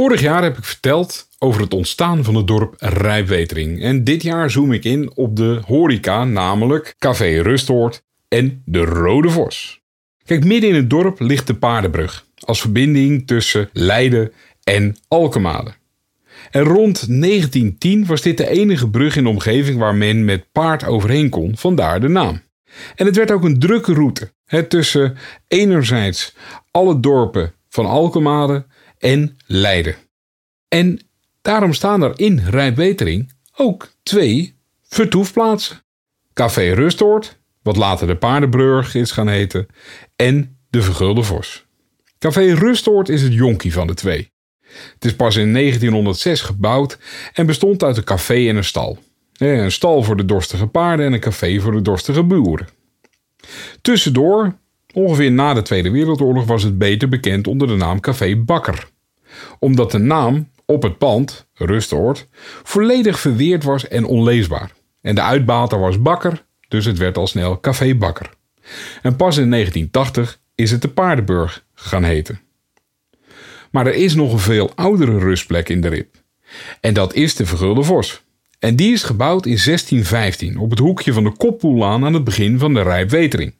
Vorig jaar heb ik verteld over het ontstaan van het dorp Rijpwetering. En dit jaar zoom ik in op de horeca, namelijk Café Rustoord en de Rode Vos. Kijk, midden in het dorp ligt de Paardenbrug als verbinding tussen Leiden en Alkemade. En rond 1910 was dit de enige brug in de omgeving waar men met paard overheen kon, vandaar de naam. En het werd ook een drukke route hè, tussen enerzijds alle dorpen van Alkemade en Leiden. En daarom staan er in Rijpwetering ook twee vertoefplaatsen. Café Rustoord, wat later de Paardenbrug is gaan heten, en de Vergulde Vos. Café Rustoord is het jonkie van de twee. Het is pas in 1906 gebouwd en bestond uit een café en een stal. Een stal voor de dorstige paarden en een café voor de dorstige boeren. Tussendoor, ongeveer na de Tweede Wereldoorlog, was het beter bekend onder de naam Café Bakker. Omdat de naam op het pand, Rustoord, volledig verweerd was en onleesbaar. En de uitbater was Bakker, dus het werd al snel Café Bakker. En pas in 1980 is het de Paardenburg gaan heten. Maar er is nog een veel oudere rustplek in de Rip. En dat is de Vergulde Vos. En die is gebouwd in 1615 op het hoekje van de Koppoelaan aan het begin van de Rijpwetering.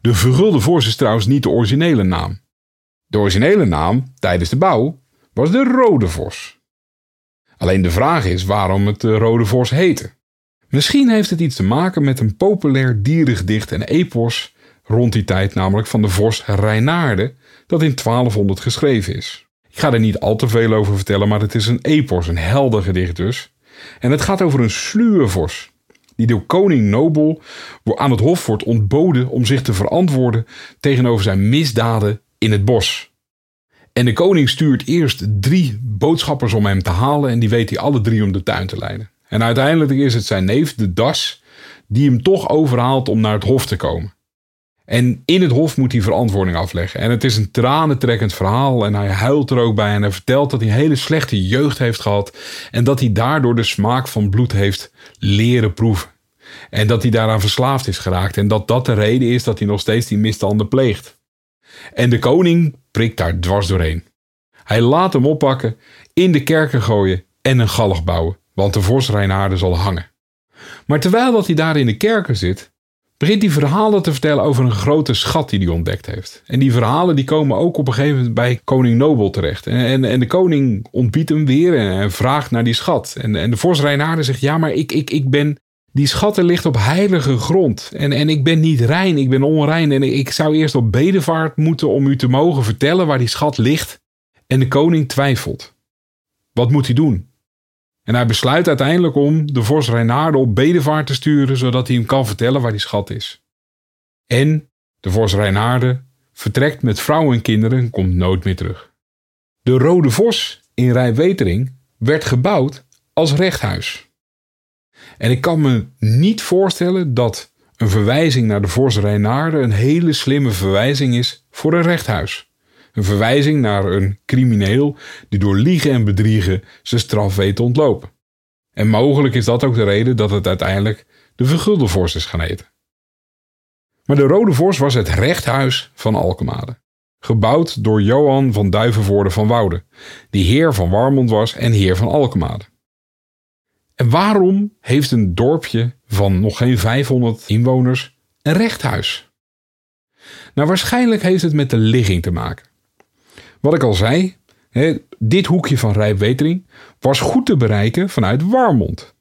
De Vergulde Vos is trouwens niet de originele naam. De originele naam, tijdens de bouw, was de Rode Vos. Alleen de vraag is waarom het de Rode Vos heette. Misschien heeft het iets te maken met een populair dierengedicht en epos rond die tijd, namelijk van de vos Reinaarde, dat in 1200 geschreven is. Ik ga er niet al te veel over vertellen, maar het is een epos, een helder gedicht dus. En het gaat over een sluwe vos, die door koning Nobel aan het hof wordt ontboden om zich te verantwoorden tegenover zijn misdaden in het bos. En de koning stuurt eerst drie boodschappers om hem te halen en die weet hij alle drie om de tuin te leiden. En uiteindelijk is het zijn neef, de Das, die hem toch overhaalt om naar het hof te komen. En in het hof moet hij verantwoording afleggen. En het is een tranentrekkend verhaal. En hij huilt er ook bij. En hij vertelt dat hij een hele slechte jeugd heeft gehad. En dat hij daardoor de smaak van bloed heeft leren proeven. En dat hij daaraan verslaafd is geraakt. En dat dat de reden is dat hij nog steeds die misstanden pleegt. En de koning prikt daar dwars doorheen. Hij laat hem oppakken, in de kerken gooien en een galg bouwen. Want de vos Reinaarde zal hangen. Maar terwijl dat hij daar in de kerken zit, begint hij verhalen te vertellen over een grote schat die hij ontdekt heeft. En die verhalen die komen ook op een gegeven moment bij koning Nobel terecht. En, en, de koning ontbiedt hem weer en, vraagt naar die schat. En, en de vos Reinaarde zegt, ja maar ik, ik, ik ben... Die schatten ligt op heilige grond. En, en ik ben niet rein, ik ben onrein. En ik zou eerst op bedevaart moeten om u te mogen vertellen waar die schat ligt. En de koning twijfelt. Wat moet hij doen? En hij besluit uiteindelijk om de vos Reinaarde op bedevaart te sturen, zodat hij hem kan vertellen waar die schat is. En de vos Reinaarde vertrekt met vrouw en kinderen en komt nooit meer terug. De Rode Vos in Rijwetering werd gebouwd als rechthuis. En ik kan me niet voorstellen dat een verwijzing naar de vos Reinaarde een hele slimme verwijzing is voor een rechthuis. Een verwijzing naar een crimineel die door liegen en bedriegen zijn straf weet te ontlopen. En mogelijk is dat ook de reden dat het uiteindelijk de Vergulde Vorst is gaan eten. Maar de Rode Vorst was het rechthuis van Alkemade. Gebouwd door Johan van Duivenvoorde van Woude, die heer van Warmond was en heer van Alkemade. En waarom heeft een dorpje van nog geen 500 inwoners een rechthuis? Nou, waarschijnlijk heeft het met de ligging te maken. Wat ik al zei, hè, dit hoekje van Rijpwetering was goed te bereiken vanuit Warmond.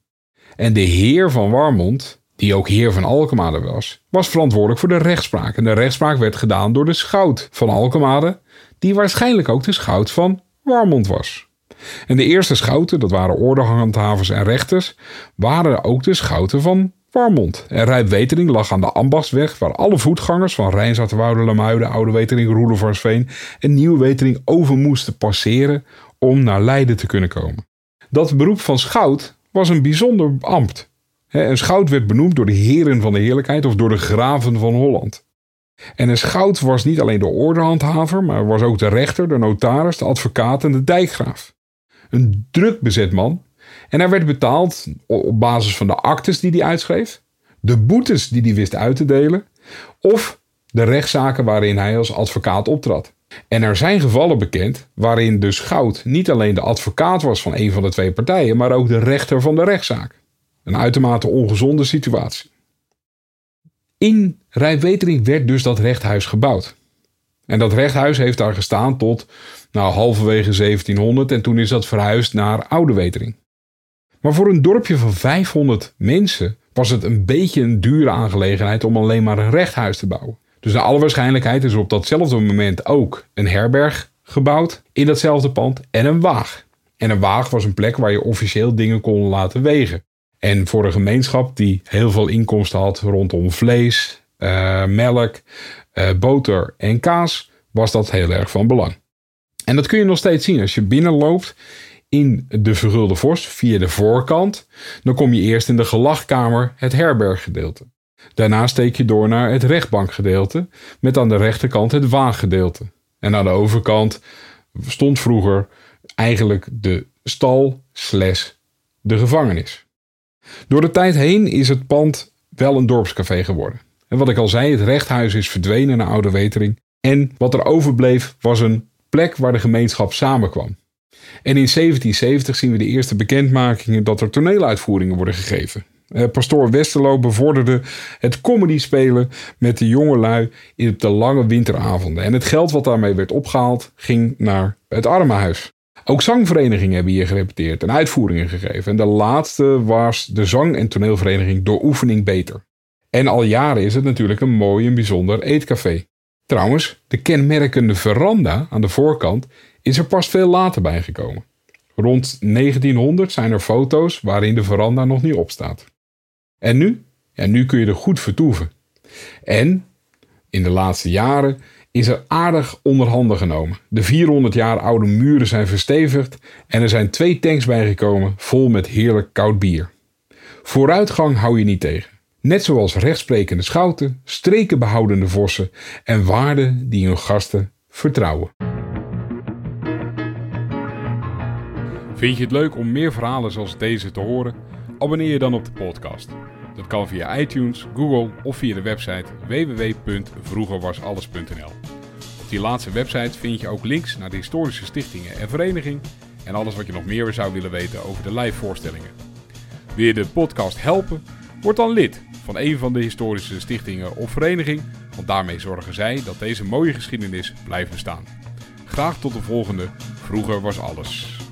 En de heer van Warmond, die ook heer van Alkemade was, was verantwoordelijk voor de rechtspraak. En de rechtspraak werd gedaan door de schout van Alkemade, die waarschijnlijk ook de schout van Warmond was. En de eerste schouten, dat waren ordehandhavers en rechters, waren ook de schouten van Warmond. En Rijpwetering lag aan de Ambachtsweg, waar alle voetgangers van Rijnzaterwoude, Lamuiden, Oude Wetering, Roelevarsveen en Nieuwe Wetering over moesten passeren om naar Leiden te kunnen komen. Dat beroep van schout was een bijzonder ambt. Een schout werd benoemd door de heren van de heerlijkheid of door de graven van Holland. En een schout was niet alleen de ordehandhaver, maar was ook de rechter, de notaris, de advocaat en de dijkgraaf. Een druk bezet man. En hij werd betaald op basis van de actes die hij uitschreef, de boetes die hij wist uit te delen, of de rechtszaken waarin hij als advocaat optrad. En er zijn gevallen bekend waarin de schout niet alleen de advocaat was van een van de twee partijen, maar ook de rechter van de rechtszaak. Een uitermate ongezonde situatie. In Rijwetering werd dus dat rechthuis gebouwd. En dat rechthuis heeft daar gestaan tot nou, halverwege 1700 en toen is dat verhuisd naar Oude Wetering. Maar voor een dorpje van 500 mensen was het een beetje een dure aangelegenheid om alleen maar een rechthuis te bouwen. Dus naar alle waarschijnlijkheid is op datzelfde moment ook een herberg gebouwd in datzelfde pand en een waag. En een waag was een plek waar je officieel dingen kon laten wegen. En voor een gemeenschap die heel veel inkomsten had rondom vlees, uh, melk, uh, boter en kaas, was dat heel erg van belang. En dat kun je nog steeds zien als je binnenloopt in de Vergulde Vos via de voorkant. Dan kom je eerst in de gelachkamer, het herberggedeelte. Daarna steek je door naar het rechtbankgedeelte, met aan de rechterkant het waaggedeelte. En aan de overkant stond vroeger eigenlijk de stal slash de gevangenis. Door de tijd heen is het pand wel een dorpscafé geworden. En wat ik al zei, het rechthuis is verdwenen naar Oude Wetering. En wat er overbleef was een plek waar de gemeenschap samenkwam. En in 1770 zien we de eerste bekendmakingen dat er toneeluitvoeringen worden gegeven. Eh, pastoor Westerlo bevorderde het comedy spelen met de jongelui in de lange winteravonden. En het geld wat daarmee werd opgehaald ging naar het armenhuis. Ook zangverenigingen hebben hier gerepeteerd en uitvoeringen gegeven. En de laatste was de zang- en toneelvereniging Door Oefening Beter. En al jaren is het natuurlijk een mooi en bijzonder eetcafé. Trouwens, de kenmerkende veranda aan de voorkant is er pas veel later bijgekomen. Rond 1900 zijn er foto's waarin de veranda nog niet op staat. En nu? Ja, nu kun je er goed vertoeven. En in de laatste jaren is er aardig onderhanden genomen. De 400 jaar oude muren zijn verstevigd en er zijn twee tanks bijgekomen vol met heerlijk koud bier. Vooruitgang hou je niet tegen. Net zoals rechtsprekende schouten, streken behoudende vossen en waarden die hun gasten vertrouwen. Vind je het leuk om meer verhalen zoals deze te horen? Abonneer je dan op de podcast. Dat kan via iTunes, Google of via de website www.vroegerwasalles.nl. Op die laatste website vind je ook links naar de historische stichtingen en vereniging en alles wat je nog meer zou willen weten over de live voorstellingen. Wil je de podcast helpen? Word dan lid van een van de historische stichtingen of vereniging, want daarmee zorgen zij dat deze mooie geschiedenis blijft bestaan. Graag tot de volgende. Vroeger was alles.